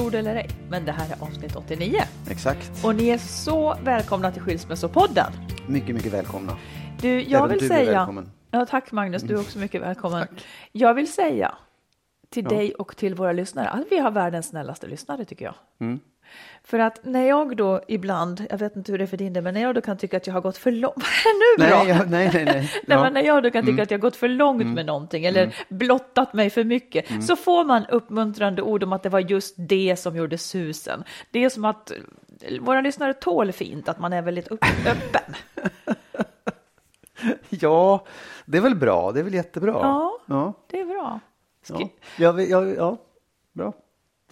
Tro det eller ej, men det här är avsnitt 89. Exakt. Och ni är så välkomna till Skilsmässopodden. Mycket, mycket välkomna. Du, jag Även vill du är säga... välkommen. Ja, tack Magnus, du är också mycket välkommen. Jag vill säga till dig och till våra lyssnare att vi har världens snällaste lyssnare tycker jag. Mm. För att när jag då ibland, jag vet inte hur det är för din del, men när jag då kan tycka att jag har gått för långt, nu Nej, jag, nej, nej, nej. Nej, Ja. Mm. men när jag då kan tycka att jag har gått för långt med någonting eller blottat mig för mycket Mm. så får man uppmuntrande ord om att det var just det som gjorde susen. Det är som att eh, våra lyssnare tål fint att man är väldigt upp, öppen. ja, det är väl bra. Det är väl jättebra. Ja. ja. Det är bra. ja. Jag, jag, ja. bra.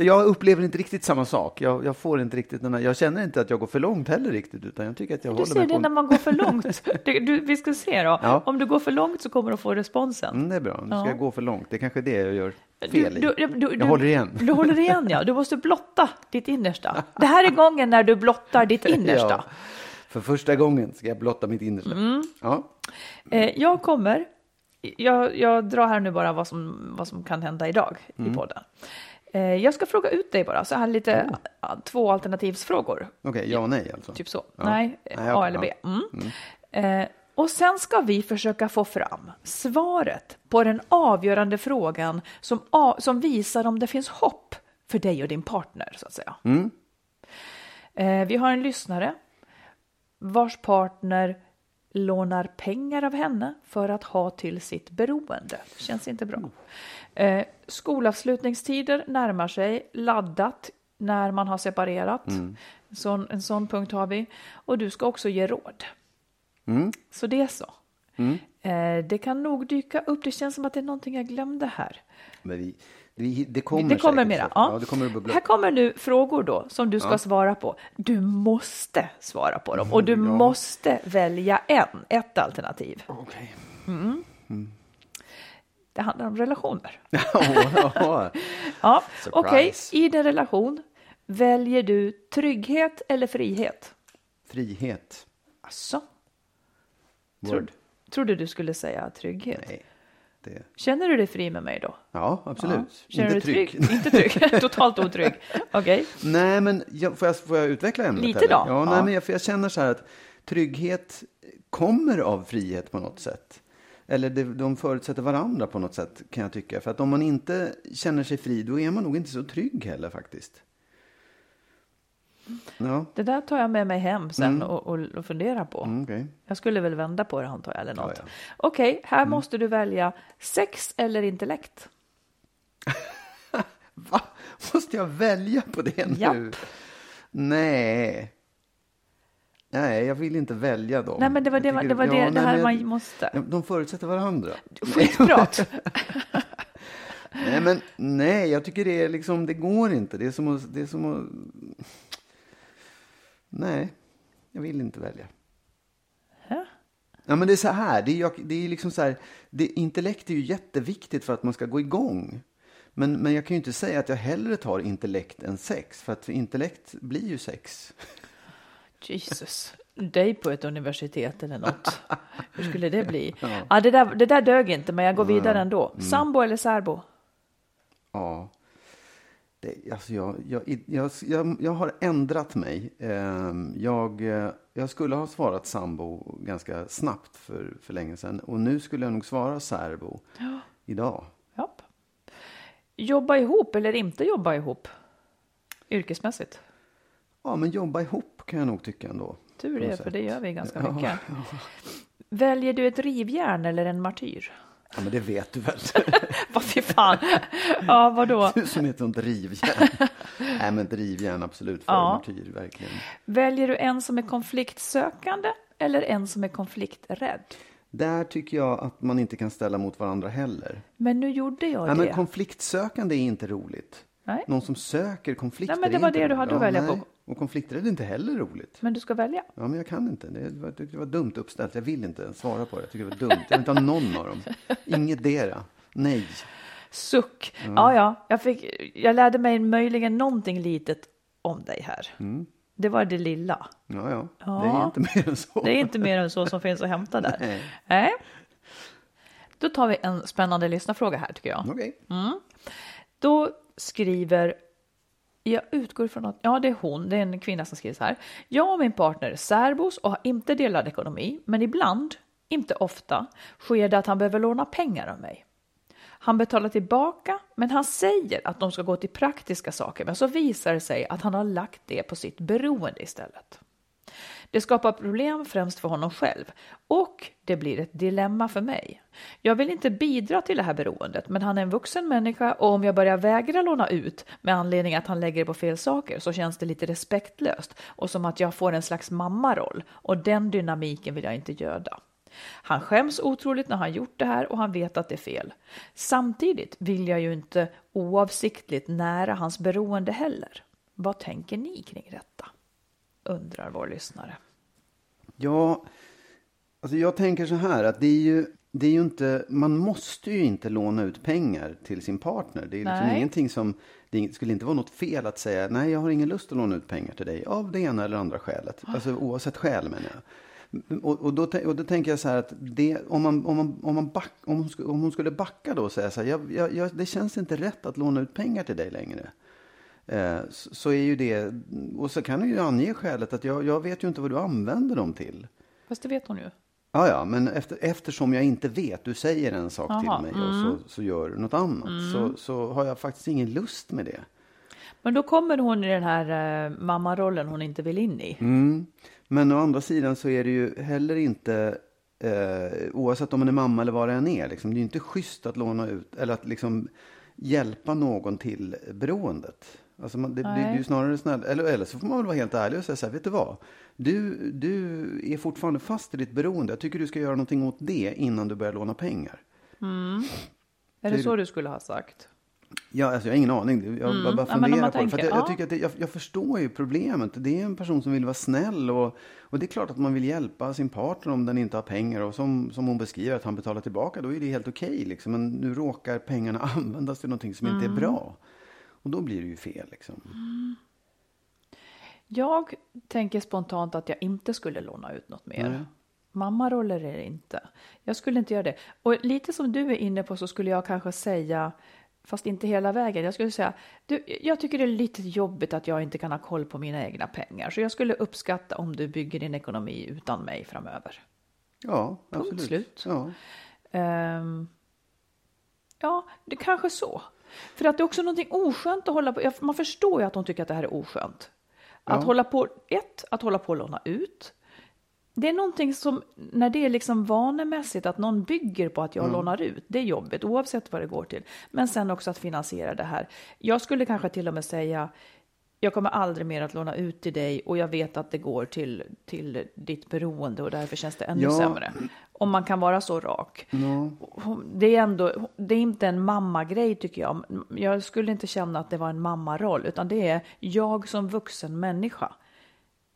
Jag upplever inte riktigt samma sak. Jag, jag får inte riktigt den här, jag känner inte att jag går för långt heller riktigt, utan jag tycker att jag Du håller ser mig det på... när man går för långt. Du, du, vi ska se då. Ja. Om du går för långt så kommer du få responsen. Mm, det är bra. Nu ska Ja. jag gå för långt. Det är kanske är det jag gör fel du, du, du, jag håller igen. Du håller igen, ja. Du måste blotta ditt innersta. Det här är gången när du blottar ditt innersta. Ja. För första gången ska jag blotta mitt innersta. Mm. Ja. Eh, jag kommer, jag, jag drar här nu bara vad som, vad som kan hända idag Mm. i podden. Eh, jag ska fråga ut dig bara, så här lite Oh. två alternativsvrågor. Okej, ja och nej alltså. Typ så. Ja. Nej, Nej, A eller B. ja. Mm. Eh, och sen ska vi försöka få fram svaret på den avgörande frågan som, som visar om det finns hopp för dig och din partner, så att säga. Mm. Eh, vi har en lyssnare vars partner lånar pengar av henne för att ha till sitt beroende. Känns inte bra. Eh, skolavslutningstider närmar sig, laddat när man har separerat. En, sån, en sån punkt har vi. Och du ska också ge råd. Mm. Så det är så. Eh, det kan nog dyka upp, det känns som att det är någonting jag glömde här. Men vi, vi, det kommer det kommer mera. så. Ja. ja, det kommer att Här kommer nu frågor då som du ska Ja. svara på. Du måste svara på dem och du Ja. måste välja en, ett alternativ. Okej. Det handlar om relationer. Ja, ja. Ja, okej. I din relation väljer du trygghet eller frihet? Frihet. Alltså, Word. trodde, du skulle säga trygghet. Nej. Det. Känner du dig fri med mig då? Ja, absolut. Känner Inte du trygg. trygg? Inte trygg, totalt otrygg. Okej. Nej, men jag, får, jag, får jag utveckla ämnet? Lite eller? då. Ja, Ja. Nej, men jag, för jag känner så här att trygghet kommer av frihet på något sätt. Eller det, de förutsätter varandra på något sätt kan jag tycka. För att om man inte känner sig fri, då är man nog inte så trygg heller faktiskt. Ja, Det där tar jag med mig hem sen och, och, och funderar på. mm, okej. Jag skulle väl vända på det antar jag eller något. Ja, ja. Okej, här måste du välja sex eller intellekt. Va? Måste jag välja på det nu? Japp. Nej. Nej, jag vill inte välja dem. Nej, men det var det, tycker- det, var det, ja, det nej, här men man måste. De förutsätter varandra. Skitprat. Nej, men nej, jag tycker det är liksom, det går inte. Det är som att, det är som att... Nej, jag vill inte välja. Ja. Ja, men det är så här, det är, det är liksom så här, det, intellekt är ju jätteviktigt för att man ska gå igång. Men, men jag kan ju inte säga att jag hellre tar intellekt än sex, för att intellekt blir ju sex. Jesus. Dig på ett universitet eller något. Hur skulle det bli? Ja. det, där, det där dög inte, men jag går vidare ändå. Mm. Sambo eller särbo? Ja. Det, alltså jag, jag, jag, jag, jag har ändrat mig. Ehm, Jag, eh, jag skulle ha svarat sambo ganska snabbt för, för länge sedan. Och nu skulle jag nog svara särbo idag. Japp. Jobba ihop eller inte jobba ihop? Yrkesmässigt? Ja, men jobba ihop kan jag nog tycka ändå. Tur det, för det gör vi ganska Ja, mycket. Väljer du ett rivjärn eller en martyr? Ja, men det vet du väl? Vad fy fan. Ja, vadå? Du som heter inte rivjärn. Nej, men ett rivjärn absolut för Ja. martyr, verkligen. Väljer du en som är konfliktsökande eller en som är konflikträdd? Där tycker jag att man inte kan ställa mot varandra heller. Men nu gjorde jag Nej, det. men konfliktsökande är inte roligt. Nej. Någon som söker konflikter Nej, men det var det du hade att välja på. Och konflikter är inte heller roligt. Men du ska välja. Ja, men jag kan inte. Det var, det var dumt uppställt. Jag vill inte svara på det. Jag tycker det var dumt. Jag vill inte ha någon av dem. Inget dera. Nej. Suck. Ja, ja. Jag, fick, jag lärde mig möjligen någonting litet om dig här. Mm. Det var det lilla. Ja, ja. Ja. Det är inte mer än så. Det är inte mer än så som finns att hämta där. Nej. Nej. Då tar vi en spännande lyssnarfråga här tycker jag. Okej. Då skriver, jag utgår från att, ja det är hon, det är en kvinna som skriver så här. Jag och min partner är särbos och har inte delad ekonomi, men ibland, inte ofta, sker det att han behöver låna pengar av mig. Han betalar tillbaka, men han säger att de ska gå till praktiska saker, men så visar det sig att han har lagt det på sitt beroende istället. Det skapar problem främst för honom själv och det blir ett dilemma för mig. Jag vill inte bidra till det här beroendet, men han är en vuxen människa och om jag börjar vägra låna ut med anledning att han lägger det på fel saker så känns det lite respektlöst och som att jag får en slags mammaroll och den dynamiken vill jag inte göda. Han skäms otroligt när han gjort det här och han vet att det är fel. Samtidigt vill jag ju inte oavsiktligt nära hans beroende heller. Vad tänker ni kring detta? Undrar vår lyssnare. Ja, alltså jag tänker så här att det är ju, det är ju inte, man måste ju inte låna ut pengar till sin partner. Det är liksom Nej. ingenting som, det skulle inte vara något fel att säga nej jag har ingen lust att låna ut pengar till dig av det ena eller andra skälet. Alltså oavsett skäl menar jag. Och, och, då, och då tänker jag så här att det, om, man, om, man, om, man back, om, hon, skulle, om hon skulle backa då och säga så här, jag, jag, det känns inte rätt att låna ut pengar till dig längre. Eh, så, är ju det, och så kan du ju ange skälet att jag, jag vet ju inte vad du använder dem till. Fast det vet hon ju. Ja, ja, men efter, eftersom jag inte vet, du säger en sak Jaha, till mig och så, så gör du något annat, så, så har jag faktiskt ingen lust med det. Men då kommer hon i den här eh, mammarollen hon inte vill in i. Mm. Men å andra sidan så är det ju heller inte, eh, oavsett om man är mamma eller vad det än är, liksom, det är ju inte schysst att låna ut, eller att liksom hjälpa någon till beroendet. Alltså man, det blir Nej. ju snarare snäll, eller, eller så får man väl vara helt ärlig och säga så här, vet du vad? Du, du är fortfarande fast i ditt beroende. Jag tycker du ska göra någonting åt det innan du börjar låna pengar. Är det Det- så du skulle ha sagt? Ja, alltså jag har ingen aning. Jag bara Mm. Ja, om funderar man på det. För tänker, jag, jag, ja. tycker att det, jag, jag förstår ju problemet. Det är en person som vill vara snäll och, och det är klart att man vill hjälpa sin partner om den inte har pengar. Och som, som hon beskriver att han betalar tillbaka, då är det helt okej. liksom. Men nu råkar pengarna användas till någonting som inte Mm. är bra. Och då blir det ju fel. Liksom. Jag tänker spontant att jag inte skulle låna ut något mer. Mammaroller är det inte. Jag skulle inte göra det. Och lite som du är inne på så skulle jag kanske säga, fast inte hela vägen, jag skulle säga, du, jag tycker det är lite jobbigt att jag inte kan ha koll på mina egna pengar. Så jag skulle uppskatta om du bygger din ekonomi utan mig framöver. Ja, Punkt absolut. slut. Ja. Ehm, ja, det kanske så. För att det är också någonting oskönt att hålla på. Man förstår ju att de tycker att det här är oskönt. Att Ja. hålla på, ett, att hålla på och låna ut. Det är någonting som, när det är liksom vanemässigt att någon bygger på att jag lånar ut, det är jobbigt oavsett vad det går till. Men sen också att finansiera det här. Jag skulle kanske till och med säga, jag kommer aldrig mer att låna ut till dig och jag vet att det går till, till ditt beroende och därför känns det ännu Ja. sämre. Om man kan vara så rak. Hon- Det är ändå, det är inte en mammagrej tycker jag. Jag skulle inte känna att det var en mammaroll, utan det är jag som vuxen människa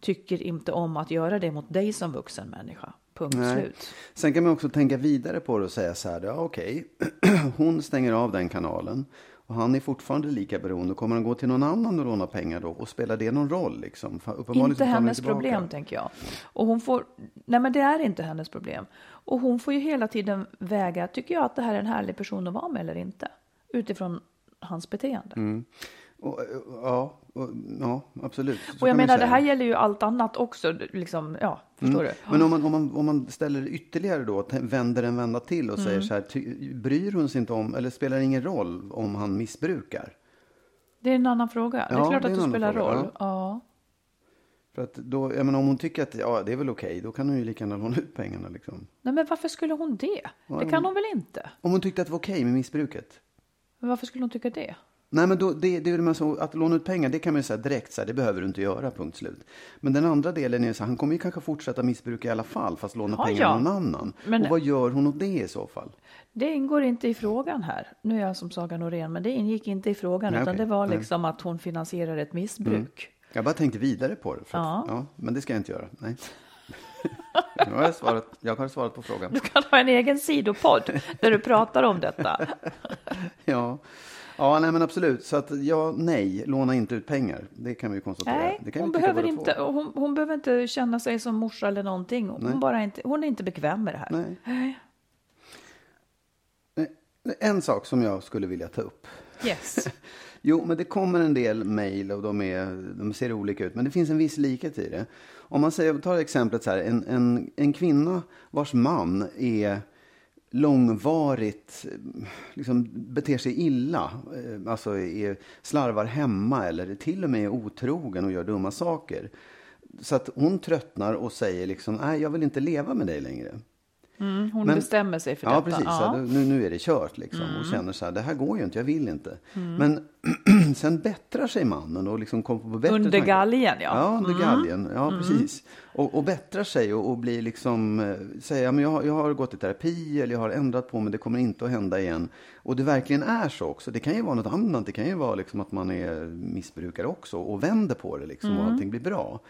tycker inte om att göra det mot dig som vuxen människa. Punkt Nej. slut. Sen kan man också tänka vidare på det och säga så här, ja, okej, hon stänger av den kanalen och han är fortfarande lika beroende. Kommer han gå till någon annan och låna pengar då? Och spelar det någon roll liksom? Inte hennes problem tänker jag. Och hon får, nej men det är inte hennes problem. Och hon får ju hela tiden väga, tycker jag att det här är en härlig person att vara med eller inte? Utifrån hans beteende. Mm. Och, eh, ja, ja, absolut. Så Och jag menar, det här gäller ju allt annat också, liksom, ja, förstår du? Men om man, om, man, om man ställer ytterligare då, vänder en vända till och Mm. säger så här, ty, bryr hon sig inte om, eller spelar det ingen roll om han missbrukar? Det är en annan fråga. det är Ja, klart det är att det spelar fråga, roll. Ja. För att då, jag menar, om hon tycker att ja, det är väl okej, då kan hon ju lika gärna låna ut pengarna. Liksom. Nej, men varför skulle hon det? Det kan hon väl inte? Om hon tyckte att det var okej med missbruket. Men varför skulle hon tycka det? Nej, men då, det, det med så, att låna ut pengar, det kan man ju säga direkt, så här, det behöver du inte göra, punkt slut. Men den andra delen är så här, han kommer ju kanske fortsätta missbruka i alla fall, fast låna Ja, pengar ja. någon annan. Men- Och vad gör hon åt det i så fall? Det ingår inte i frågan här. Nu är jag som Saga Norén, men det ingick inte i frågan, Nej, utan okej. det var Nej. liksom att hon finansierar ett missbruk. Jag bara tänkte vidare på det. För att, Ja. ja. men det ska jag inte göra. Nej. Nu har jag, svarat, jag har svarat på frågan. Du kan ha en egen sidopodd där du pratar om detta. Ja, ja nej, men absolut. Så att ja, nej, låna inte ut pengar. Det kan vi konstatera. Nej, det kan hon behöver, inte, hon, hon behöver inte känna sig som morsa eller någonting. Hon, bara inte, hon är inte bekväm med det här. Nej. Nej. En sak som jag skulle vilja ta upp. Yes. Jo, men det kommer en del mejl och de, är, de ser olika ut. Men det finns en viss likhet i det. Om man säger, tar exemplet så här. En, en, en kvinna vars man är långvarigt liksom, beter sig illa, eh, alltså är, slarvar hemma eller till och med är otrogen och gör dumma saker. Så att hon tröttnar och säger liksom, nej jag vill inte leva med dig längre. Mm, hon Men- bestämmer sig för Ja, detta. precis. Ja. Ja. Nu, nu är det kört liksom. Och känner så här, det här går ju inte, jag vill inte. Men sen bättrar sig mannen och liksom kommer på bättre Under galgen, ja. Ja, under galgen. Ja, precis. Och, och bättrar sig och, och blir liksom, eh, säger, men jag, har- jag har gått i terapi eller jag har ändrat på mig, det kommer inte att hända igen. Och det verkligen är så också. Det kan ju vara något annat. Det kan ju vara liksom att man är missbrukare också och vänder på det liksom och allting blir bra.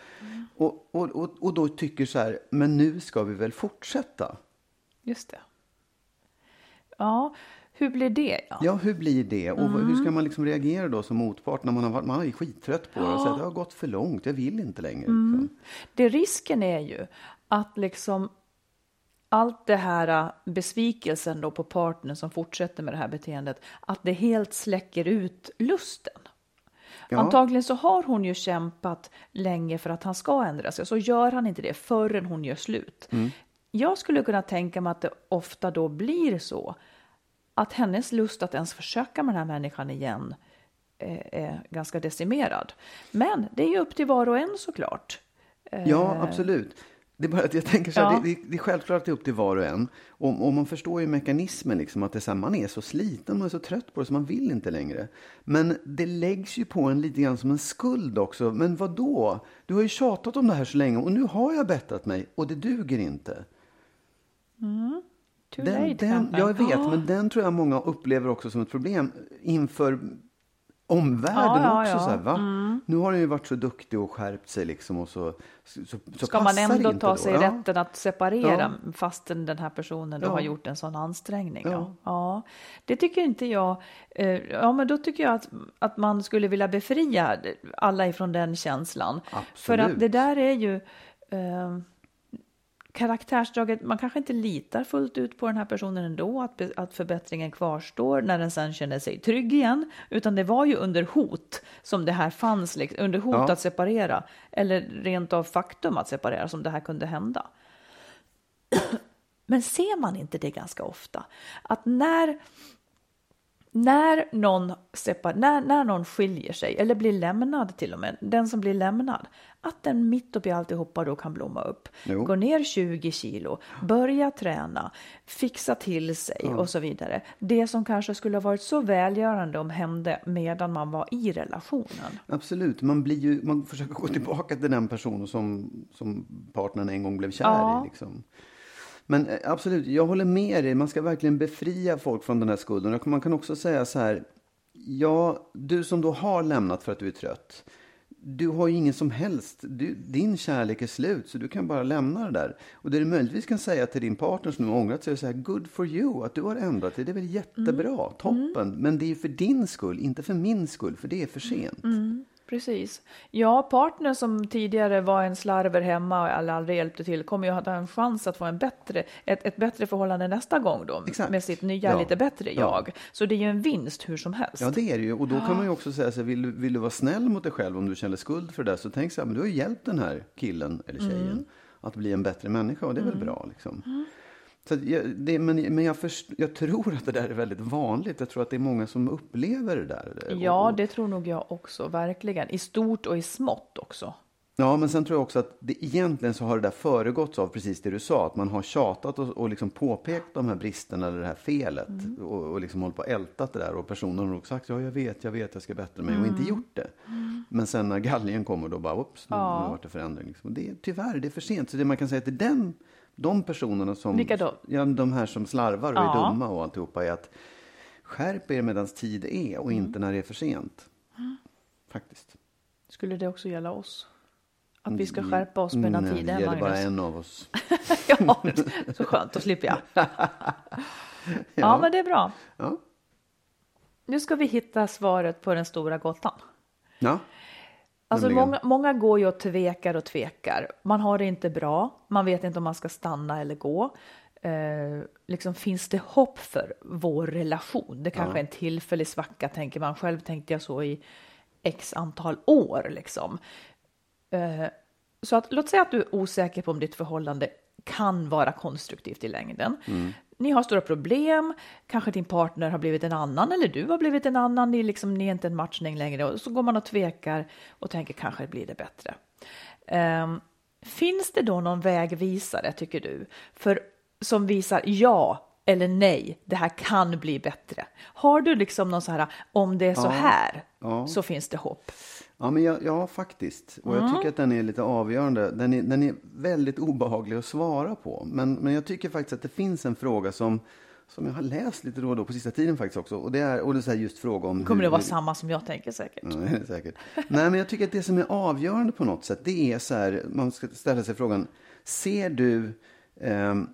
Och, och, och, och då tycker så här, men nu ska vi väl fortsätta? Just det. Ja, hur blir det? Ja. Ja, hur blir det? Och Mm. hur ska man liksom reagera då som motpart när man har, varit- man är skittrött på det och säger att det har gått för långt, jag vill inte längre. Mm. Liksom. Det risken är ju att liksom allt det här äh, besvikelsen då på partnern som fortsätter med det här beteendet, att det helt släcker ut lusten. Ja. Antagligen så har hon ju kämpat länge för att han ska ändra sig, så gör han inte det förrän hon gör slut. Mm. Jag skulle kunna tänka mig att det ofta då blir så att hennes lust att ens försöka med den här människan igen är, är ganska decimerad. Men det är ju upp till var och en såklart. Ja, absolut. Det är bara att jag tänker så här, Ja. det, det, är självklart att det är upp till var och en. Och, och man förstår ju mekanismen, liksom, att det är så här, man är så sliten, man är så trött på det så man vill inte längre. Men det läggs ju på en lite grann som en skuld också. Men vad då? Du har ju tjatat om det här så länge och nu har jag bättrat mig och det duger inte. Too Den, late, den, jag vet, Ja. men den tror jag många upplever också som ett problem inför omvärlden Ja, ja, också. ja. Så här, va? Nu har den ju varit så duktig och skärpt sig liksom och så, så, så, Ska man ändå ta då, sig ja. rätten att separera fastän den här personen då Ja. har gjort en sån ansträngning? Ja. Ja. Ja. det tycker inte jag. eh, Ja, men då tycker jag att, att man skulle vilja befria alla ifrån den känslan. För att Absolut. det där är ju eh, karaktärsdraget, man kanske inte litar fullt ut på den här personen ändå, att, att förbättringen kvarstår när den sen känner sig trygg igen, utan det var ju under hot som det här fanns, liksom, under hot Ja. att separera, eller rent av faktum att separera som det här kunde hända. Men ser man inte det ganska ofta? Att när när någon, separ, när, när någon skiljer sig eller blir lämnad till och med, den som blir lämnad, att den mitt uppe i alltihopa då kan blomma upp. Jo. Gå ner 20 kilo, börja träna, fixa till sig och så vidare. Det som kanske skulle ha varit så välgörande om hände medan man var i relationen. Absolut, man, blir ju, man försöker gå tillbaka till den personen som, som partnern en gång blev kär Ja. i. Liksom. Men eh, absolut, jag håller med dig. Man ska verkligen befria folk från den här skulden. Man kan också säga så här. Ja, du som då har lämnat för att du är trött. Du har ju ingen som helst, du, din kärlek är slut så du kan bara lämna det där. Och det du möjligtvis kan säga till din partner som har ångrat sig är så här, good for you, att du har ändrat dig, det är väl jättebra, toppen. Men det är ju för din skull, inte för min skull, för det är för sent. Precis. Ja, partner som tidigare var en slarver hemma eller aldrig hjälpte till kommer ju att ha en chans att få en bättre, ett, ett bättre förhållande nästa gång då Exakt. med sitt nya Ja. lite bättre Ja. jag. Så det är ju en vinst hur som helst. Ja, det är det ju. Och då kan man ju också säga så vill, du- vill du vara snäll mot dig själv om du känner skuld för det där, så tänk så här, men du har ju hjälpt den här killen eller tjejen att bli en bättre människa och det är väl bra liksom. Så jag, det, men men jag, först, jag tror att det där är väldigt vanligt. Jag tror att det är många som upplever det där. Ja, det tror nog jag också, verkligen. I stort och i smått också. Ja, men sen tror jag också att det, egentligen så har det där föregåtts av precis det du sa. Att man har tjatat och, och liksom påpekat de här bristerna eller det här felet. Och, och liksom hållit på och ältat det där. Och personen har nog sagt, ja jag vet, jag vet, jag ska bättra mig. Och inte gjort det. Men sen när galgen kommer då bara, oops, nu, nu har det förändring. Liksom. Det, är- tyvärr, det är för sent. Så det man kan säga till den, de personerna som... Vilka då? Ja, de här som slarvar och är Ja. dumma och alltihopa är att skärp er medan tid är och inte när det är för sent. Faktiskt. Skulle det också gälla oss? Att vi ska skärpa oss medan Nej, tiden det är, gäller bara Magnus? en av oss. ja, så skönt, då slipper jag. ja. men det är bra. Ja. Nu ska vi hitta svaret på den stora gåtan. Ja. Alltså många, många går ju och tvekar och tvekar. Man har det inte bra. Man vet inte om man ska stanna eller gå. Eh, liksom finns det hopp för vår relation? Det kanske är en tillfällig svacka tänker man. Själv tänkte jag så i x antal år liksom. Eh, så att låt säga att du är osäker på om ditt förhållande kan vara konstruktivt i längden. Ni har stora problem, kanske din partner har blivit en annan eller du har blivit en annan, ni, liksom, ni är inte en matchning längre och så går man och tvekar och tänker kanske blir det bättre. Ehm, finns det då någon vägvisare tycker du för, som visar ja eller nej, det här kan bli bättre? Har du liksom någon så här, om det är så här ja. så finns det hopp? Ja, men jag, ja, faktiskt. Och jag tycker att den är lite avgörande. Den är, den är väldigt obehaglig att svara på. Men, men jag tycker faktiskt att det finns en fråga som, som jag har läst lite då och då på sista tiden faktiskt också. Och det är, och det är just fråga om Kommer hur, det vara hur- samma som jag tänker säkert? Är det säkert. Nej, men jag tycker att det som är avgörande på något sätt, det är så här, man ska ställa sig frågan, ser du, ehm,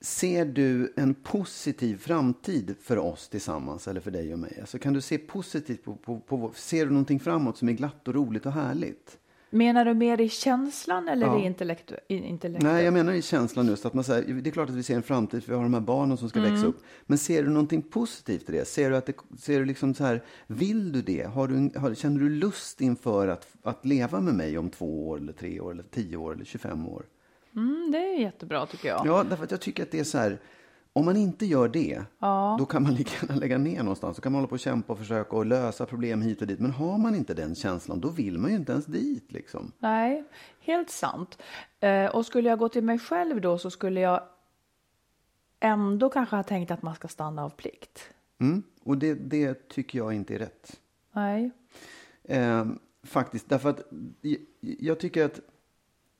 ser du en positiv framtid för oss tillsammans eller för dig och mig? Alltså, kan du se positivt på, på, på ser du någonting framåt som är glatt och roligt och härligt? Menar du mer i känslan eller Ja. i intellektu- i intellektet? Nej, jag menar i känslan just att man säger, det är klart att vi ser en framtid för vi har de här barnen som ska växa upp. Men ser du någonting positivt i det? Ser du att det, ser du liksom så här, vill du det? Har du, har, känner du lust inför att, att leva med mig om två år eller tre år eller tio år eller 25 år? Mm, det är jättebra tycker jag. Ja, därför att jag tycker att det är så här, om man inte gör det, Ja. då kan man lika gärna lägga ner någonstans. Då kan man hålla på och kämpa och försöka och lösa problem hit och dit. Men har man inte den känslan, då vill man ju inte ens dit liksom. Nej, helt sant. Eh, och skulle jag gå till mig själv då så skulle jag ändå kanske ha tänkt att man ska stanna av plikt. Mm. Och det, det tycker jag inte är rätt. Nej. Eh, faktiskt, därför att jag, jag tycker att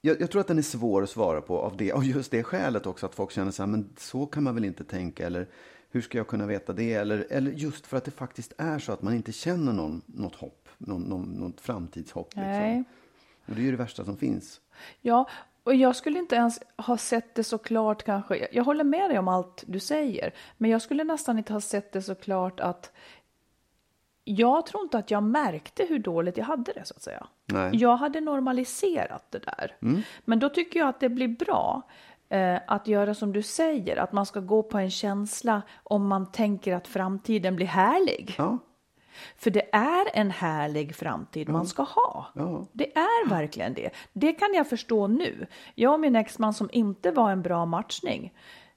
jag, jag tror att den är svår att svara på av det, av just det skälet också att folk känner så här, men så kan man väl inte tänka eller hur ska jag kunna veta det? Eller, eller just för att det faktiskt är så att man inte känner någon, något hopp, någon, någon, något framtidshopp. Nej. Liksom. Och det är ju det värsta som finns. Ja, och jag skulle inte ens ha sett det så klart kanske. Jag- Jag håller med dig om allt du säger, men jag skulle nästan inte ha sett det så klart att jag tror inte att jag märkte hur dåligt jag hade det så att säga. Nej. Jag hade normaliserat det där. Men då tycker jag att det blir bra eh, att göra som du säger, att man ska gå på en känsla om man tänker att framtiden blir härlig. Ja, För det är en härlig framtid man ska ha. Ja. Det är verkligen det. Det kan jag förstå nu. Jag och min exman som inte var en bra matchning.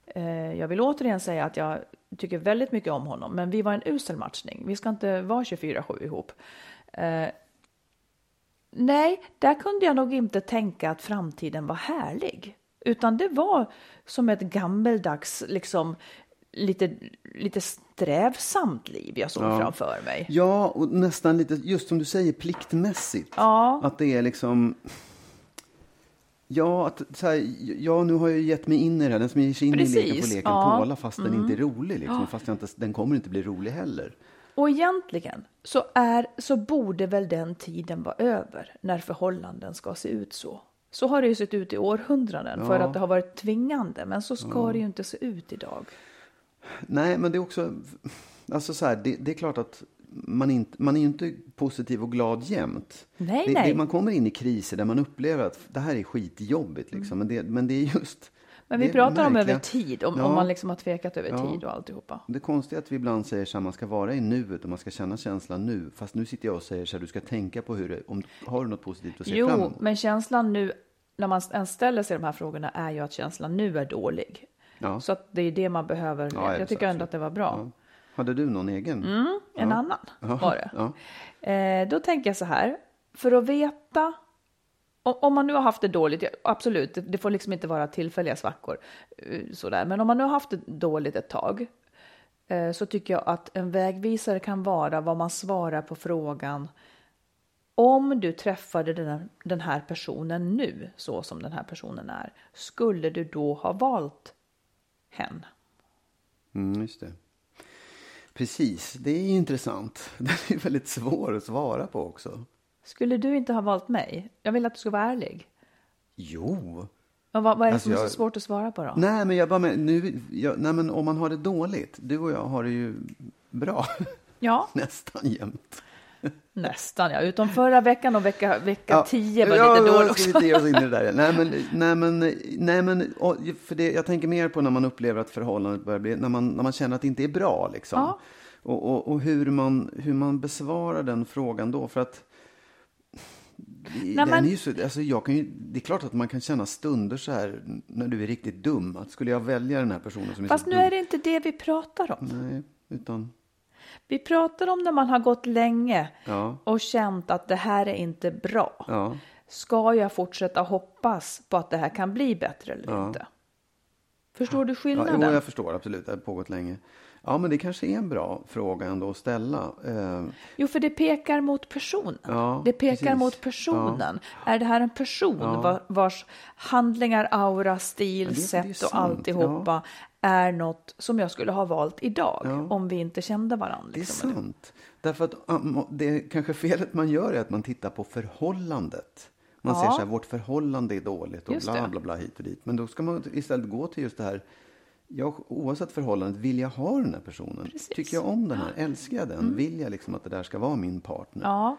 Eh, jag vill återigen säga att jag tycker väldigt mycket om honom, men vi var en usel matchning. Vi ska inte vara 24-7 ihop. Eh, nej, där kunde jag nog inte tänka att framtiden var härlig. Utan det var som ett gammeldags, liksom lite, lite strävsamt liv jag såg Ja. framför mig. Ja, och nästan lite, just som du säger, pliktmässigt. Ja. Att det är liksom... Ja, att, så här, ja, nu har jag gett mig in i det här. Den som ger sig in i leken Precis, får leken ja. Mm. tåla fast den inte är rolig. Liksom, Fast jag inte, den kommer inte bli rolig heller. Och egentligen så, är, så borde väl den tiden vara över när förhållanden ska se ut så. Så har det ju sett ut i århundraden för Ja. att det har varit tvingande. Men så ska det ju inte se ut idag. Nej, men det är också... Alltså så här, det, det är klart att man, inte, man är ju inte positiv och glad jämt. Nej, det, nej. Det, man kommer in i kriser där man upplever att det här är skitjobbigt. Liksom. Men, det, men det är just... Men vi pratar om över tid, om, Ja. om man liksom har tvekat över Ja. tid och alltihopa. Det konstiga är att vi ibland säger så här, man ska vara i nuet och man ska känna känslan nu. Fast nu sitter jag och säger så här, du ska tänka på hur det, om, har du något positivt att se fram Jo, emot? men känslan nu, när man ens ställer sig de här frågorna, är ju att känslan nu är dålig. Ja. Så att det är det man behöver. Ja, jag tycker ändå att det var bra. Ja. Hade du någon egen? En annan var det. Ja. Eh, då tänker jag så här, för att veta om, man nu har haft det dåligt, ja, absolut, det, får liksom inte vara tillfälliga svackor, eh, sådär. men om man nu har haft det dåligt ett tag, eh, så tycker jag att en vägvisare kan vara vad man svarar på frågan om du träffade den, den här personen nu, så som den här personen är, skulle du då ha valt hen? Mm, just det. Precis, det är intressant. Den är väldigt svår att svara på också. Skulle du inte ha valt mig? Jag vill att du ska vara ärlig. Jo. Och vad, vad är det Alltså, som är jag- så svårt att svara på då? Nej, men jag bara med, nu, jag, nej, men om man har det dåligt, du och jag har det ju bra Ja, nästan jämt. Nästan ja. Utom förra veckan och vecka, vecka 10 var ja, lite ja, dålig också. inte ge oss in i det där. Nej, men, nej, men, nej, men för det, jag tänker mer på när man upplever att förhållandet börjar bli, när man, när man känner att det inte är bra. Liksom. Ja. Och, och, och hur, man, hur man besvarar den frågan då. För att den men- är ju så, alltså jag kan ju, det är klart att man kan känna stunder så här när du är riktigt dum. Att skulle jag välja den här personen som är Fast så nu dum? är det inte det vi pratar om. Nej, utan... Vi pratar om när man har gått länge Ja. och känt att det här är inte bra. Ja. Ska jag fortsätta hoppas på att det här kan bli bättre eller inte? Förstår du Ja, skillnaden? jo, jag förstår absolut. Det har pågått länge. Ja, men det kanske är en bra fråga ändå att ställa. Eh, Jo, för det pekar mot personen. Ja, det pekar precis. mot personen. Är det här en person va- vars handlingar, aura, stil, det sätt och sant, alltihopa är något som jag skulle ha valt idag om vi inte kände varandra? Det är Liksom. sant. Därför att det kanske felet man gör är att man tittar på förhållandet. Man Ja. ser så här, vårt förhållande är dåligt och Just bla bla bla hit och dit. Men då ska man istället gå till just det här, ja, oavsett förhållandet, vill jag ha den här personen? Precis. Mm. Tycker jag om den här? Älskar jag den? Vill jag liksom att det där ska vara min partner? Ja.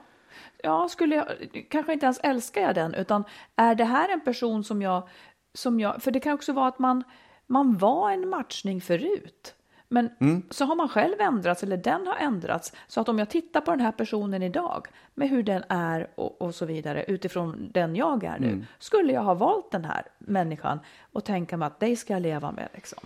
Ja, skulle jag, kanske inte ens älskar jag den, utan är det här en person som jag, som jag, för det kan också vara att man, man var en matchning förut. Men Mm. så har man själv ändrats eller den har ändrats. Så att om jag tittar på den här personen idag med hur den är och, och så vidare utifrån den jag är nu. Mm. Skulle jag ha valt den här människan och tänka mig att dig ska jag leva med liksom.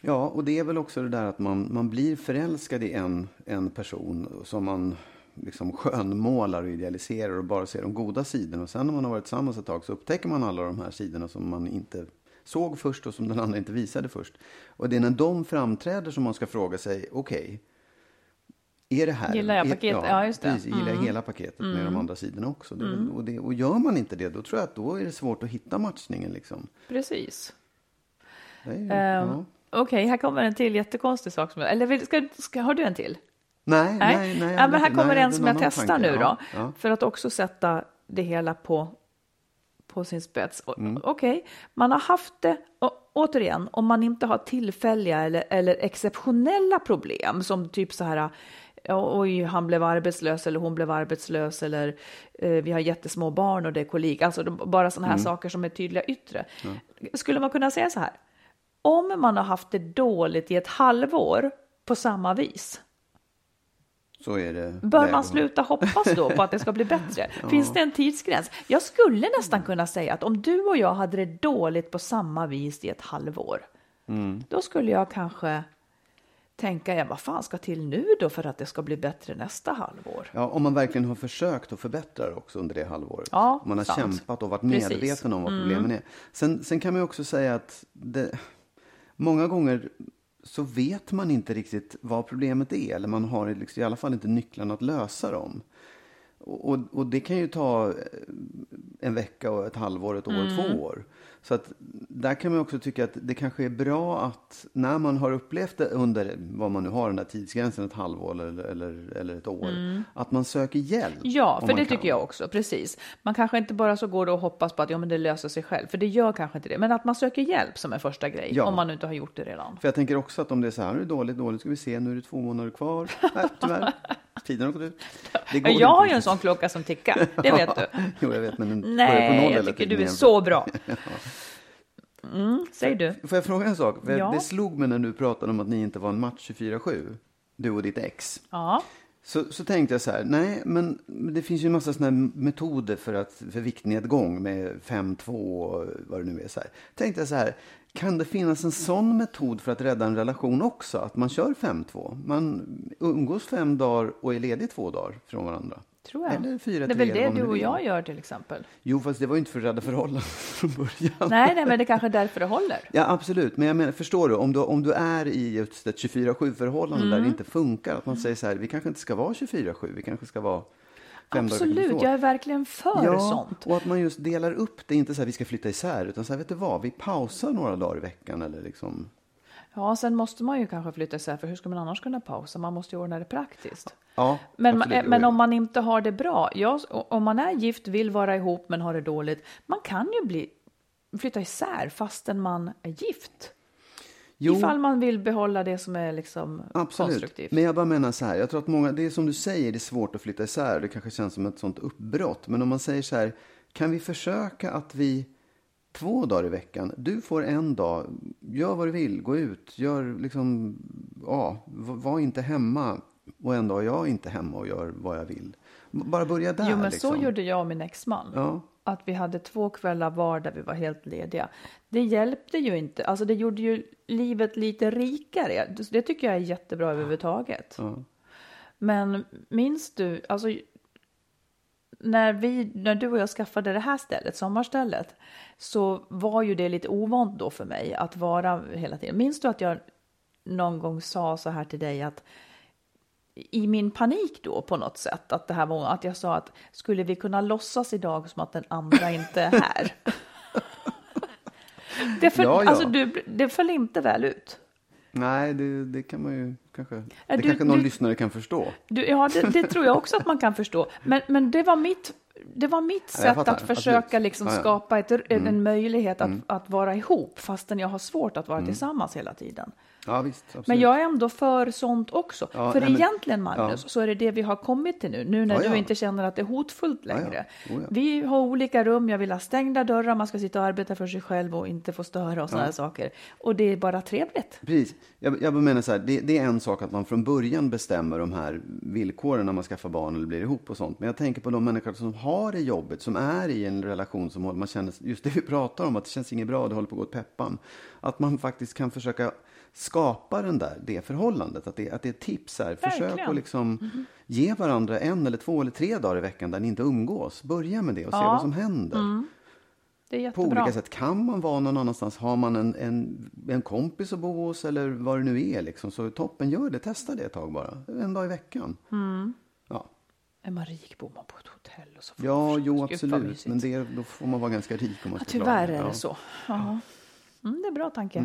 Ja, och det är väl också det där att man, man blir förälskad i en, en person som man liksom skönmålar och idealiserar och bara ser de goda sidorna. Och sen när man har varit tillsammans ett tag så upptäcker man alla de här sidorna som man inte såg först och som den andra inte visade först. Och det är när de framträder som man ska fråga sig, okej, är det här... Gillar jag paketet? Ja, just det. Mm. Precis, gillar jag hela paketet med de andra sidorna också. Det, väl- och, det, och gör man inte det, då tror jag att då är det svårt att hitta matchningen. Liksom. Precis. Ehm, ja. Okej, här kommer en till jättekonstig sak. Som, eller ska, ska, har du en till? Nej, nej, nej. jag ja, men här kommer nej, en som jag testar tanke. nu då. Ja, ja. För att också sätta det hela på, på sin spets. Mm. Okej, man har haft det, och, återigen, om man inte har tillfälliga eller, eller exceptionella problem som typ så här Oj, han blev arbetslös eller hon blev arbetslös eller eh, vi har jättesmå barn och det är kolik. Alltså de- bara sådana Mm. här saker som är tydliga yttre. Skulle man kunna säga så här? Om man har haft det dåligt i ett halvår på samma vis, Så är det. Bör man sluta hoppas då på att det ska bli bättre? Finns det en tidsgräns? Jag skulle nästan kunna säga att om du och jag hade det dåligt på samma vis i ett halvår, Mm. då skulle jag kanske tänka, ja, vad fan ska till nu då för att det ska bli bättre nästa halvår? Ja, om man verkligen har försökt att förbättra det också under det halvåret. Ja, om man har sant. kämpat och varit Precis. medveten om vad problemen är. Sen, sen kan man ju också säga att det, många gånger så vet man inte riktigt vad problemet är. Eller man har liksom, i alla fall inte nycklarna att lösa dem. Och, och, och det kan ju ta eh, en vecka, och ett halvår, ett år, Mm. två år. Så att där kan man också tycka att det kanske är bra att när man har upplevt det under vad man nu har den där tidsgränsen, ett halvår eller, eller, eller ett år, att man söker hjälp. Mm. Ja, för det kan. tycker jag också, precis. Man kanske inte bara så går och hoppas på att ja, men det löser sig själv, för det gör kanske inte det. Men att man söker hjälp som en första grej, Ja. om man inte har gjort det redan. För jag tänker också att om det är så här, nu är det dåligt, dåligt, ska vi se, nu är det två månader kvar. Nej, tyvärr. Tiden har gått ut. Jag har ju en sån klocka som tickar, det vet du. Jo, jag vet, men den börjar på Nej, noll jag tycker du är så bra. Mm, säg du. Får jag fråga en sak? Ja. Det slog mig när du pratade om att ni inte var en match 24-7, du och ditt ex. Ja. Så, så tänkte jag så här, nej, men det finns ju en massa här metoder för, att, för viktnedgång med 5-2 och vad det nu är. Så här. Tänkte jag så här, kan det finnas en sån metod för att rädda en relation också? Att man kör 5-2? Man umgås fem dagar och är ledig två dagar från varandra. Tror jag. Eller 4-3 det är väl det du och jag gör till exempel. Jo, fast det var ju inte för att rädda förhållanden från början. Nej, nej, men det är kanske är därför det håller. Ja, absolut. Men jag menar, förstår du, om du, om du är i just ett 24-7-förhållande där Mm. det inte funkar, att man säger så här, vi kanske inte ska vara 24-7, vi kanske ska vara Absolut, jag är verkligen för ja, sånt. och att man just delar upp det, inte så här vi ska flytta isär, utan så här, vet du vad, vi pausar några dagar i veckan eller liksom. Ja, sen måste man ju kanske flytta isär, för hur ska man annars kunna pausa? Man måste ju ordna det praktiskt. Ja, Men, absolut, men jo, om man inte har det bra, ja, om man är gift, vill vara ihop men har det dåligt, man kan ju bli, flytta isär fastän man är gift. Jo. Ifall man vill behålla det som är liksom Absolut. konstruktivt. Men jag bara menar så här, jag tror att många, det är som du säger, det är svårt att flytta isär. Det kanske känns som ett sånt uppbrott. Men om man säger så här, kan vi försöka att vi två dagar i veckan, du får en dag, gör vad du vill, gå ut, gör liksom, ja, var inte hemma. Och en dag är jag inte hemma och gör vad jag vill. Bara börja där. Jo, men liksom. så gjorde jag och min exman. Ja. Att vi hade två kvällar var där vi var helt lediga. Det hjälpte ju inte. Alltså det gjorde ju livet lite rikare. Det- tycker jag är jättebra överhuvudtaget. Ja. Men minns du, alltså när, vi, när du och jag skaffade det här stället, sommarstället, så var ju det lite ovant då för mig att vara hela tiden. Minns du att jag någon gång sa så här till dig att i min panik då på något sätt, att det här var att jag sa att skulle vi kunna låtsas idag som att den andra inte är här? det, för, Ja, ja. Alltså, du, det föll inte väl ut. Nej, det, det kan man ju kanske, det du- kanske någon du- lyssnare kan förstå. Du, ja, det, det tror jag också att man kan förstå. Men, men det var mitt, det var mitt Ja, sätt fattar. att försöka Absolut. liksom Mm. skapa ett, en, en möjlighet att, att vara ihop fastän jag har svårt att vara Mm. tillsammans hela tiden. Ja, visst. Absolut. Men jag är ändå för sånt också. Ja, för nej, men- egentligen, Magnus, så är det det vi har kommit till nu. Nu när Ja, du ja. inte känner att det är hotfullt Ja, ja. längre. Oh, ja. Vi har olika rum, jag vill ha stängda dörrar, man ska sitta och arbeta för sig själv och inte få störa och sådana saker. Och det är bara trevligt. Precis. Jag, jag menar så här, det, det är en sak att man från början bestämmer de här villkoren när man skaffar barn eller blir ihop och sånt. Men jag tänker på de människor som har det jobbet, som är i en relation som man känner, just det vi pratar om, att det känns inget bra, det håller på att gå åt peppan. Att man faktiskt kan försöka skapa den där, det förhållandet, att det, att det är tips här. Försök att liksom ge varandra en eller två eller tre dagar i veckan där ni inte umgås. Börja med det och se Ja. vad som händer Det är på jättebra. olika sätt. Kan man vara någon annanstans, har man en, en, en kompis att bo hos eller vad det nu är, liksom, så toppen, gör det. Testa det ett tag bara. En dag i veckan. Mm. Ja, Är man rik bor man på ett hotell och så får ja jo absolut. Men det, då får man vara ganska rik om man Ja, tyvärr är det Ja. så. Ja. Mm, det är bra tanke.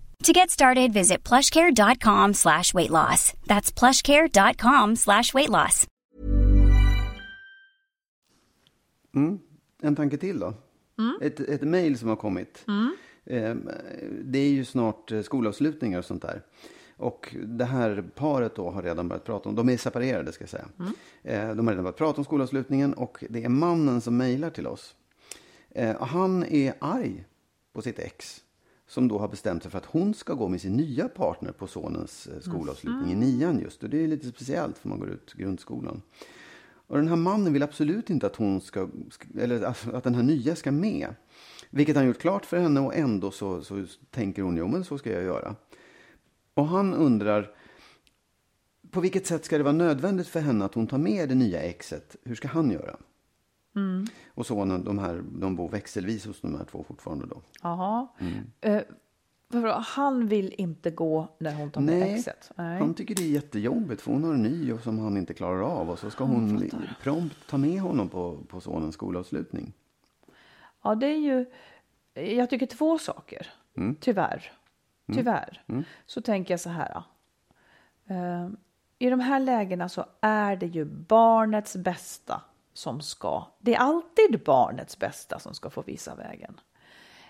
To get started, visit plushcare.com slash weight loss. That's plushcare.com slash weight loss. En tanke till då. Ett, ett mejl som har kommit. Eh, Det är ju snart eh, skolavslutningar och sånt där. Och det här paret då har redan börjat prata om, de är separerade ska jag säga. Eh, De har redan börjat prata om skolavslutningen och det är mannen som mejlar till oss. Eh, och Han är arg på sitt ex. Som då har bestämt sig för att hon ska gå med sin nya partner på sonens eh, skolavslutning i nian just. Och det är lite speciellt för man går ut grundskolan. Och den här mannen vill absolut inte att hon ska, eller att den här nya ska med. Vilket han gjort klart för henne och ändå så, så tänker hon, jo men så ska jag göra. Och han undrar, på vilket sätt ska det vara nödvändigt för henne att hon tar med det nya exet? Hur ska han göra? Och sonen, de, här, de bor växelvis hos de här två fortfarande då. Jaha. Eh, vadå, han vill inte gå när hon tar med Nej, exet? Nej. han tycker det är jättejobbigt för hon har en ny som han inte klarar av. Och så ska hon li- prompt ta med honom på, på sonens skolavslutning. Ja, det är ju... Jag tycker två saker. Mm. Tyvärr. Tyvärr. Så tänker jag så här. Eh, I de här lägena så är det ju barnets bästa som ska... Det är alltid barnets bästa som ska få visa vägen.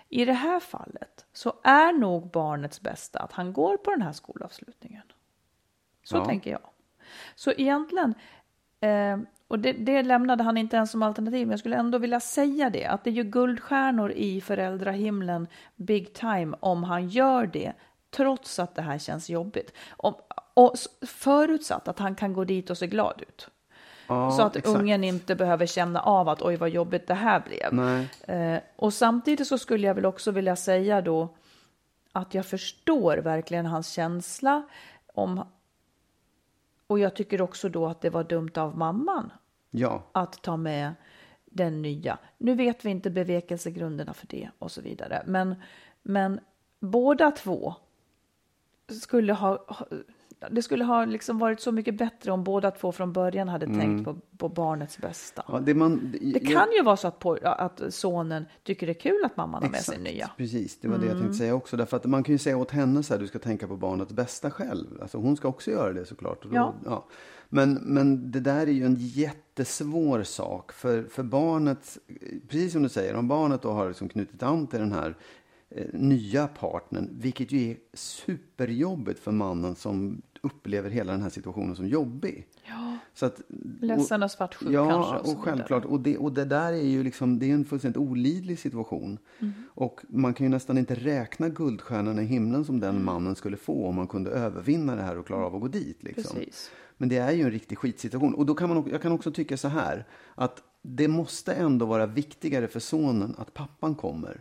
I det här fallet så är nog barnets bästa att han går på den här skolavslutningen. Så Ja. tänker jag. Så egentligen, eh, och det, det lämnade han inte ens som alternativ, men jag skulle ändå vilja säga det, att det är ju guldstjärnor i föräldrahimlen big time om han gör det, trots att det här känns jobbigt. Om, och förutsatt att han kan gå dit och se glad ut. Ja, så att exakt. ungen inte behöver känna av att oj vad jobbigt det här blev. Eh, och samtidigt så skulle jag väl också vilja säga då att jag förstår verkligen hans känsla om och jag tycker också då att det var dumt av mamman Ja, att ta med den nya. Nu vet vi inte bevekelsegrunderna för det och så vidare. Men, men båda två skulle ha- det skulle ha liksom varit så mycket bättre om båda två från början hade tänkt på, på barnets bästa. ja det, man, Det kan ju vara så att, på, att sonen tycker det är kul att mamman har med sig nya. Precis, det var det jag Mm. tänkte säga också. Därför att man kan ju säga åt henne så här, du ska tänka på barnets bästa själv. Alltså hon ska också göra det såklart. Då, Ja. Men, men det där är ju en jättesvår sak. För, för barnet, precis som du säger, om barnet då har liksom knutit an till den här eh, nya partnern, vilket ju är superjobbigt för mannen som upplever hela den här situationen som jobbig. Ja, Så att, ledsen och svartsjuk ja, kanske. och så vidare. självklart. Och det, och det där är ju liksom, det är en fullständigt olidlig situation. Och man kan ju nästan inte räkna guldstjärnorna i himlen som den mannen skulle få om man kunde övervinna det här och klara av att gå dit. Liksom. Precis. Men det är ju en riktig skitsituation. Och då kan man, jag kan också tycka så här, att det måste ändå vara viktigare för sonen att pappan kommer.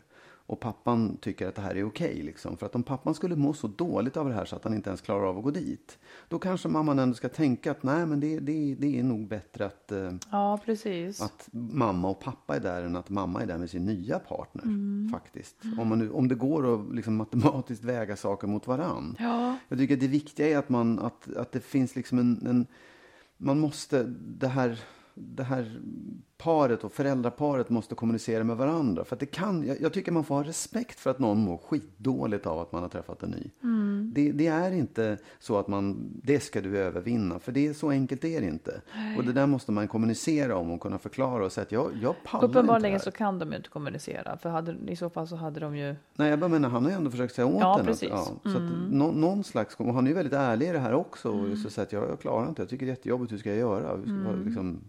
Och pappan tycker att det här är okej. liksom. För att om pappan skulle må så dåligt av det här så att han inte ens klarar av att gå dit. Då kanske mamman ändå ska tänka att nej men det, det, det är nog bättre att, eh, Ja, precis. att mamma och pappa är där än att mamma är där med sin nya partner. Mm. Faktiskt. Om, man nu, om det går att liksom matematiskt väga saker mot varann. Ja, Jag tycker att det viktiga är att, man, att, att det finns liksom en, en... Man måste... Det här, det här paret och föräldraparet måste kommunicera med varandra. För att det kan, jag, jag tycker man får ha respekt för att någon mår skitdåligt av att man har träffat en ny. Det, det, är inte så att man, det ska du övervinna, för det är så enkelt är det inte. Nej. Och det där måste man kommunicera om och kunna förklara och säga att jag, jag pallar Uppenbarligen så kan de ju inte kommunicera, för hade, i så fall så hade de ju... Nej, jag bara menar, han har ju ändå försökt säga åt ja, henne. Att, ja, mm. så att no, någon slags, och han är ju väldigt ärlig i det här också. Och så säger att jag, jag klarar inte, jag tycker det är jättejobbigt, hur ska jag göra? Mm. Liksom,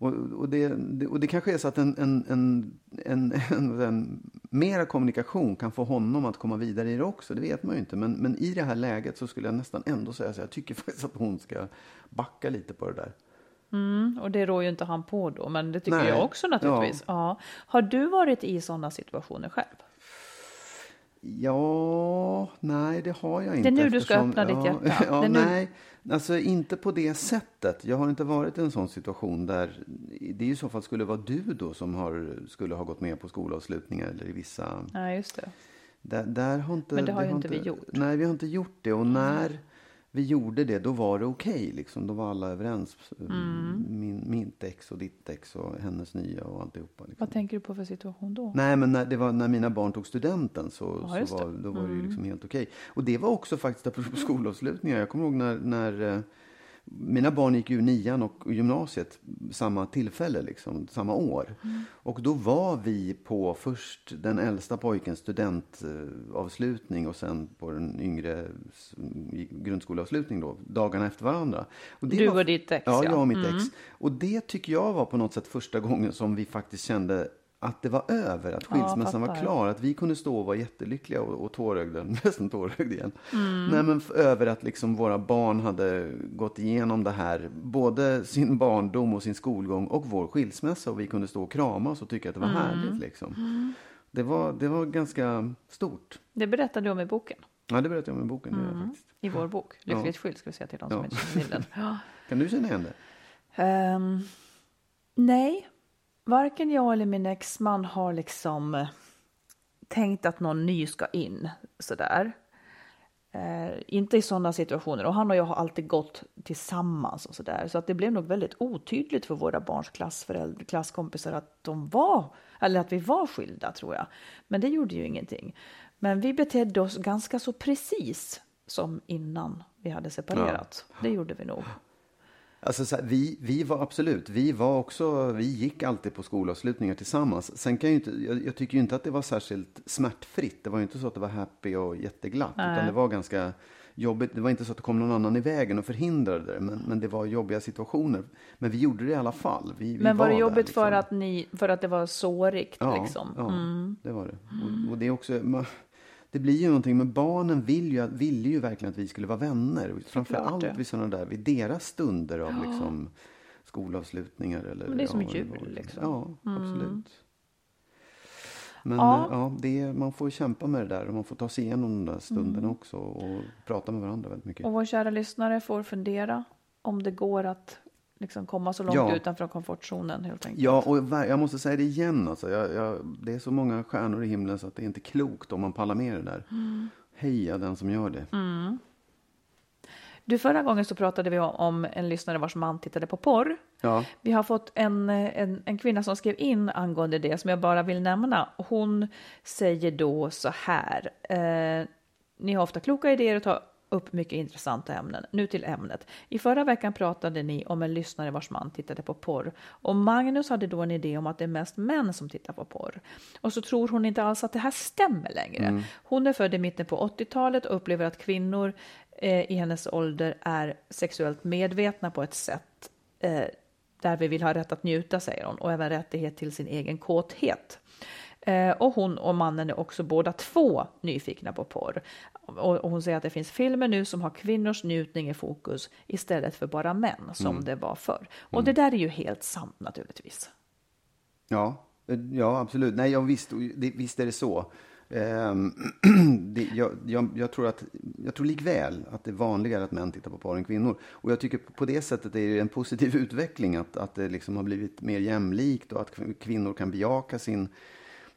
och, och, det, och det kanske är så att en, en, en, en, en, en mera kommunikation kan få honom att komma vidare i det också. Det vet man ju inte. Men, men i det här läget så skulle jag nästan ändå säga så jag tycker faktiskt att hon ska backa lite på det där. Mm, och det rår ju inte han på då, men det tycker Nej. jag också naturligtvis. Ja. ja. Har du varit i sådana situationer själv? Ja, nej det har jag inte. Det är nu du ska öppna ja, ditt hjärta. Ja, nej, alltså inte på det sättet. Jag har inte varit i en sån situation där det i så fall skulle vara du då som har, skulle ha gått med på skolavslutningar eller i vissa... Nej, just det. Där, där har inte, Men det har det ju har inte vi gjort. Nej, vi har inte gjort det. Och när vi gjorde det, då var det okej. Okay, liksom. Då var alla överens. Mm. Min, mitt ex och ditt ex och hennes nya och alltihopa. Liksom. Vad tänker du på för situation då? Nej, men när, det var när mina barn tog studenten så, ja, så var, då var mm. det ju liksom helt okej. Okay. Och det var också faktiskt på skolavslutningar. Jag kommer ihåg när, när eh, mina barn gick ju nian och gymnasiet samma tillfälle, liksom, samma år. Mm. Och då var vi på först den äldsta pojkens studentavslutning och sen på den yngre grundskoleavslutning då, dagarna efter varandra. Och du var, och ditt ex? Ja, jag och mitt mm. ex. Och det tycker jag var på något sätt första gången som vi faktiskt kände att det var över, att skilsmässan ja, var klar. Att vi kunde stå och vara jättelyckliga och, och tårögda, nästan tårögd igen. Mm. Nej, men över att liksom våra barn hade gått igenom det här, både sin barndom och sin skolgång och vår skilsmässa. Och vi kunde stå och kramas och tycka att det var mm. härligt. Liksom. Mm. Det, var, det var ganska stort. Det berättade du om i boken. Ja, det berättade jag om i boken. Mm. faktiskt. I vår bok, Lyckligt ja. skild, ska vi säga till de som ja. inte känner till den. Kan du känna igen det? Um, nej, varken jag eller min exman har liksom eh, tänkt att någon ny ska in sådär. Eh, inte i sådana situationer. Och han och jag har alltid gått tillsammans och sådär. Så att det blev nog väldigt otydligt för våra barns klasskompisar att de var, eller att vi var skilda tror jag. Men det gjorde ju ingenting. Men vi betedde oss ganska så precis som innan vi hade separerat. Ja. Det gjorde vi nog. Alltså, här, vi, vi var absolut, vi var också, vi gick alltid på skolavslutningar tillsammans. Sen kan jag, inte, jag, jag, tycker ju inte att det var särskilt smärtfritt. Det var ju inte så att det var happy och jätteglatt. Nej. Utan det var ganska jobbigt. Det var inte så att det kom någon annan i vägen och förhindrade det. Men, men det var jobbiga situationer. Men vi gjorde det i alla fall. Vi, men var, var det jobbigt där, liksom. för, att ni, för att det var sårigt? Ja, liksom? ja mm. det var det. Och, och det är också... Man, det blir ju någonting, men barnen vill ju, ville ju verkligen att vi skulle vara vänner. Framför allt vid sådana där, vid deras stunder av ja. liksom, skolavslutningar. Eller, men det är som ja, jul liksom. Ja, mm. absolut. Men ja. ja det, man får kämpa med det där och man får ta sig igenom de där stunderna mm. också och prata med varandra väldigt mycket. Och vår kära lyssnare får fundera om det går att liksom komma så långt ja. utanför komfortzonen helt enkelt. Ja, och jag måste säga det igen. Alltså. Jag, jag, det är så många stjärnor i himlen så att det är inte klokt om man pallar med det där. Mm. Heja den som gör det. Mm. Du, förra gången så pratade vi om en lyssnare vars man tittade på porr. Ja. Vi har fått en, en, en kvinna som skrev in angående det som jag bara vill nämna. Hon säger då så här. Eh, ni har ofta kloka idéer och tar upp mycket intressanta ämnen. Nu till ämnet. I förra veckan pratade ni om en lyssnare vars man tittade på porr. Och Magnus hade då en idé om att det är mest män som tittar på porr. Och så tror hon inte alls att det här stämmer längre. Mm. Hon är född i mitten på 80-talet och upplever att kvinnor eh, i hennes ålder är sexuellt medvetna på ett sätt eh, där vi vill ha rätt att njuta, säger hon, och även rättighet till sin egen kåthet. Eh, och hon och mannen är också båda två nyfikna på porr. Och, hon säger att det finns filmer nu som har kvinnors njutning i fokus istället för bara män som mm. det var förr. Och mm. det där är ju helt sant naturligtvis. Ja, eh, ja absolut. Nej, ja, visst, visst är det så. Um, det, jag, jag, jag, tror att, jag tror likväl att det är vanligare att män tittar på porr än kvinnor. Och jag tycker på det sättet är det en positiv utveckling att, att det liksom har blivit mer jämlikt och att kvinnor kan bejaka sin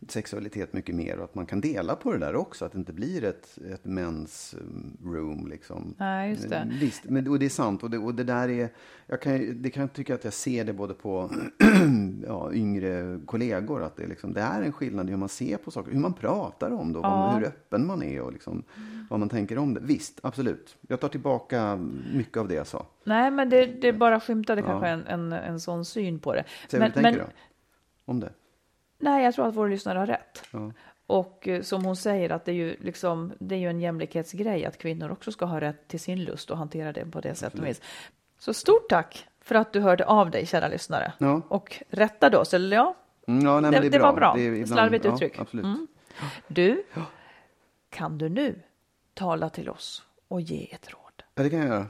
sexualitet mycket mer och att man kan dela på det där också. Att det inte blir ett, ett mens room liksom. Nej, just det. Visst, men, och det är sant. Och det, och det där är, jag kan, det kan jag tycka att jag ser det både på ja, yngre kollegor. Att det, liksom, det är en skillnad i hur man ser på saker, hur man pratar om det och Ja. hur öppen man är och liksom, vad man tänker om det. Visst, absolut. Jag tar tillbaka mycket av det jag sa. Nej, men det, det bara skymtade kanske en, en, en sån syn på det. Säg men, vad du tänker men, då. Om det. Nej, jag tror att vår lyssnare har rätt. Ja. Och eh, som hon säger att det är ju liksom, det är ju en jämlikhetsgrej att kvinnor också ska ha rätt till sin lust och hantera det på det sättet och vis. Så stort tack för att du hörde av dig, kära lyssnare. Ja. Och rättade oss, eller ja, Mm, ja, nej, det, det, är det var bra. Det är ibland- Slarvigt uttryck. Mm. Du, kan du nu tala till oss och ge ett råd? Ja, det kan jag göra.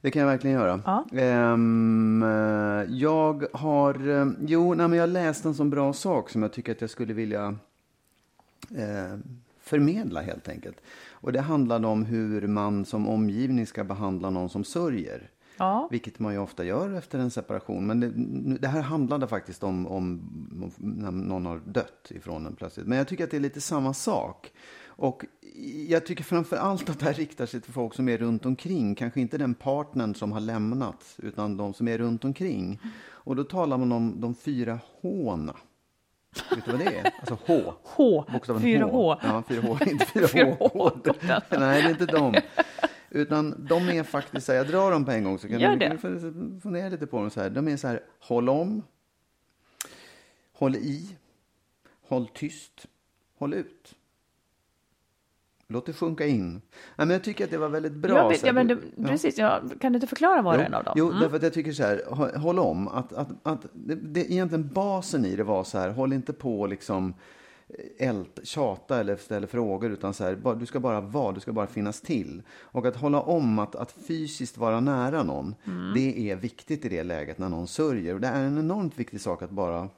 Det kan jag verkligen göra. Ja. Eh, jag har... eh, Jo, nej, men jag läste en sån bra sak som jag tycker att jag skulle vilja eh, förmedla helt enkelt. Och det handlade om hur man som omgivning ska behandla någon som sörjer. Ja, Vilket man ju ofta gör efter en separation. Men det, det här handlade faktiskt om, om, om när någon har dött ifrån en plötsligt. Men jag tycker att det är lite samma sak. Och jag tycker framför allt att det här riktar sig till folk som är runt omkring. Kanske inte den partnern som har lämnat, utan de som är runt omkring. Och då talar man om de fyra H-na. Vet du vad det är? Alltså H. H, Bokstaven fyra H. H. Ja, fyra H. Inte fyra Fyra H. H. Nej, det är inte de. Utan de är faktiskt så här, jag drar dem på en gång så kan Gör du får fundera lite på dem så här. De är så här, håll om, håll i, håll tyst, håll ut. Låt det sjunka in. Nej, men jag tycker att det var väldigt bra. så här, ja, men du- det, ja. precis. Ja, kan du inte förklara var och Jo, en av dem? Jo, Mm. därför att jag tycker så här, hå- håll om. Att, att, att det, det, egentligen basen i det var så här, håll inte på liksom ält, tjata eller ställa frågor, utan så här, du ska bara vara, du ska bara finnas till. Och att hålla om, att, att fysiskt vara nära någon, Mm. det är viktigt i det läget när någon sörjer. Och det är en enormt viktig sak att bara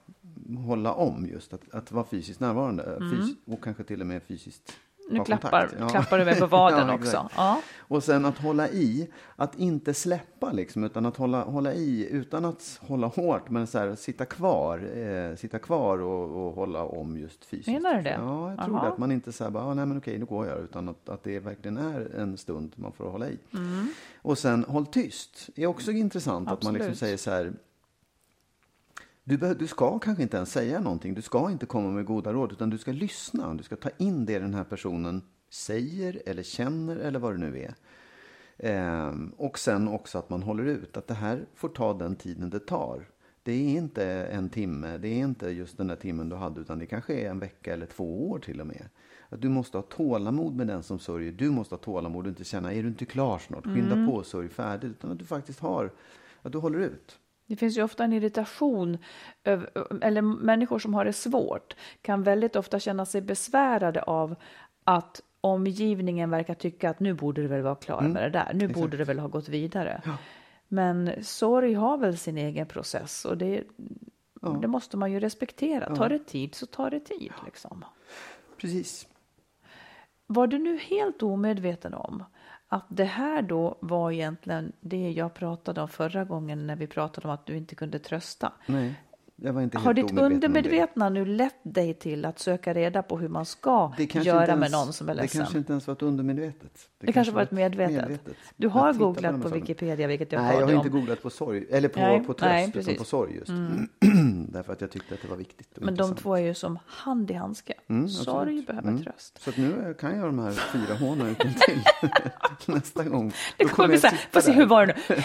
hålla om just, att, att vara fysiskt närvarande. Fys, och kanske till och med fysiskt Mm. Nu klappar. Ja. klappar du mig på vaden Ja, också. Ja. Och sen att hålla i, att inte släppa liksom, utan att hålla, hålla i utan att hålla hårt, men så här, sitta kvar, eh, sitta kvar och, och hålla om just fysiskt. Menar du det? Ja, jag tror Aha. det. Att man inte säger bara, ah, nej men okej, nu går jag, utan att, att det verkligen är en stund man får hålla i. Mm. Och sen håll tyst, är också intressant att man liksom Absolut. säger så här, du, du ska kanske inte ens säga någonting. Du ska inte komma med goda råd, utan du ska lyssna. Du ska ta in det den här personen säger eller känner eller vad det nu är. Ehm, och sen också att man håller ut, att det här får ta den tiden det tar. Det är inte en timme, det är inte just den där timmen du hade, utan det kanske är en vecka eller två år till och med. Att du måste ha tålamod med den som sörjer. Du måste ha tålamod och inte känna, är du inte klar snart? Skynda på, sörj färdigt. Utan att du faktiskt har, att du håller ut. Det finns ju ofta en irritation, eller människor som har det svårt kan väldigt ofta känna sig besvärade av att omgivningen verkar tycka att nu borde du väl vara klar med det där, nu borde du väl ha gått vidare. Men sorg har väl sin egen process och det, det måste man ju respektera. Tar det tid så tar det tid. Liksom. Precis. Var du nu helt omedveten om att det här då var egentligen det jag pratade om förra gången när vi pratade om att du inte kunde trösta? Nej, har ditt det. undermedvetna nu lett dig till att söka reda på hur man ska Det kanske göra inte med ens- någon som är Det ledsen? kanske inte ens var ett undermedvetet. Det kanske var ett medvetet. Du Jag har googlat de på sakerna. Wikipedia, vilket jag Nej, jag har inte om. googlat på sorg, eller på, Nej, på tröst, nej, utan precis. Mm. på sorg just. Därför att jag tyckte att det var viktigt. Men de intressant. två är ju som hand i handske. Mm, Sorg absolut. behöver Mm. tröst. Så nu kan jag de här fyra hånen utan till nästa gång. Det kommer bli jag så här, får se hur var det nu?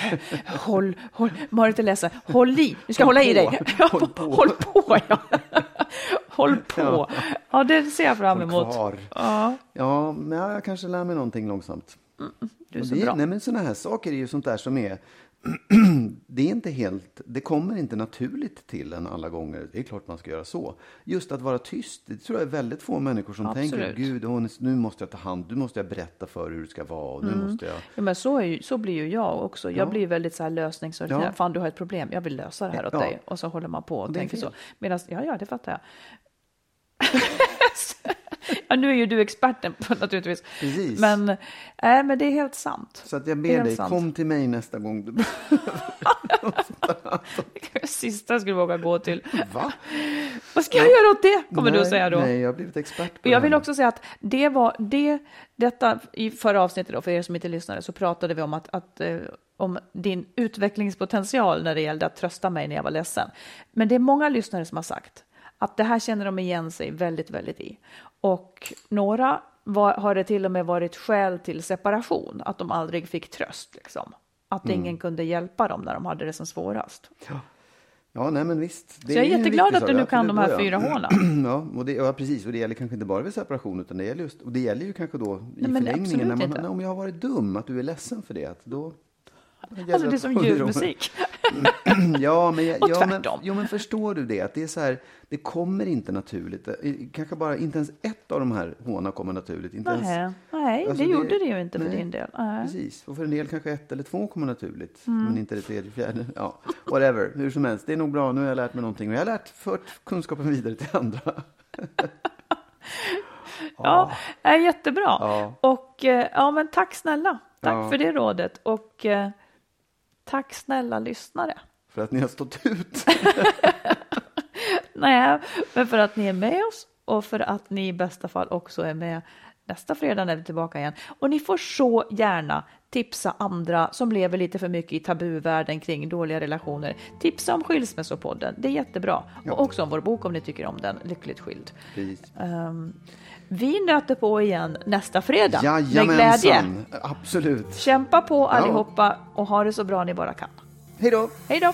Håll, håll, Marit är ledsen. Håll i, du ska Håll hålla i på. dig. Håll på. Håll på, ja. Håll på. Ja. Ja, det ser jag fram emot. Ja, Ja, men jag kanske lär mig någonting långsamt. du är så det, bra. Nej, men sådana här saker är ju sånt där som är... det är inte helt... Det kommer inte naturligt till en alla gånger. Det är klart man ska göra så. Just att vara tyst, det tror jag är väldigt få människor som Absolut. tänker, gud, hon, nu måste jag ta hand, nu måste jag berätta för hur det ska vara. Och nu Mm. måste jag... Ja, men så, är ju, så blir ju jag också. Jag Ja. blir väldigt så här lösningsorienterad. Ja. Fan, du har ett problem. Jag vill lösa det här åt Ja. dig. Och så håller man på och är tänker så. Medan, ja, ja, det fattar jag. Ja, nu är ju du experten på naturligtvis. Precis. Men, äh, men det är helt sant. Så att jag ber dig, sant. kom till mig nästa gång. Du... Det sista jag skulle våga gå till. Va? Vad ska jag göra åt det? Kommer du att Nej, säga då. Nej, jag har blivit expert på jag vill också säga att det var det, detta i förra avsnittet då, för er som inte lyssnade, så pratade vi om att, att eh, om din utvecklingspotential när det gällde att trösta mig när jag var ledsen. Men det är många lyssnare som har sagt att det här känner de igen sig väldigt, väldigt i. Och några var, har det till och med varit skäl till separation, att de aldrig fick tröst. Liksom. Att Mm. ingen kunde hjälpa dem när de hade det som svårast. Ja, nej men visst. Det Så jag är jätteglad att du nu kan de här fyra ja. håna. Ja, och det, ja, precis. Och det gäller kanske inte bara vid separation, utan det gäller, just, och det gäller ju kanske då i Nej, förlängningen. När man, när, om jag har varit dum, att du är ledsen för det, att då... Alltså det är som ljudmusik. Ja, men, jag, Och ja, men, tvärtom. jo, men förstår du det? Att det är så här, det kommer inte naturligt. Eh, Kanske bara, inte ens ett av de här håna kommer naturligt. Inte ens, Nej, nej Alltså, det det- gjorde det ju inte för nej. din del. Nej. Precis, och för en del kanske ett eller två kommer naturligt, Mm. men inte det tredje, fjärde. Ja, whatever, hur som helst. Det är nog bra, nu har jag lärt mig någonting och jag har lärt, fört kunskapen vidare till andra. Ja, är jättebra. Ja. Och eh, ja, men tack snälla. Tack Ja. för det rådet. Och eh, tack snälla lyssnare. För att ni har stått ut. Nej, men för att ni är med oss och för att ni i bästa fall också är med nästa fredag när vi är tillbaka igen. Och ni får så gärna tipsa andra som lever lite för mycket i tabuvärlden kring dåliga relationer. Tipsa om Skilsmässopodden, det är jättebra. Och också om vår bok om ni tycker om den, Lyckligt skild. Ehm, vi nöter på igen nästa fredag med glädje. Jajamensan, absolut. Kämpa på allihopa och ha det så bra ni bara kan. Hej då! Hej då!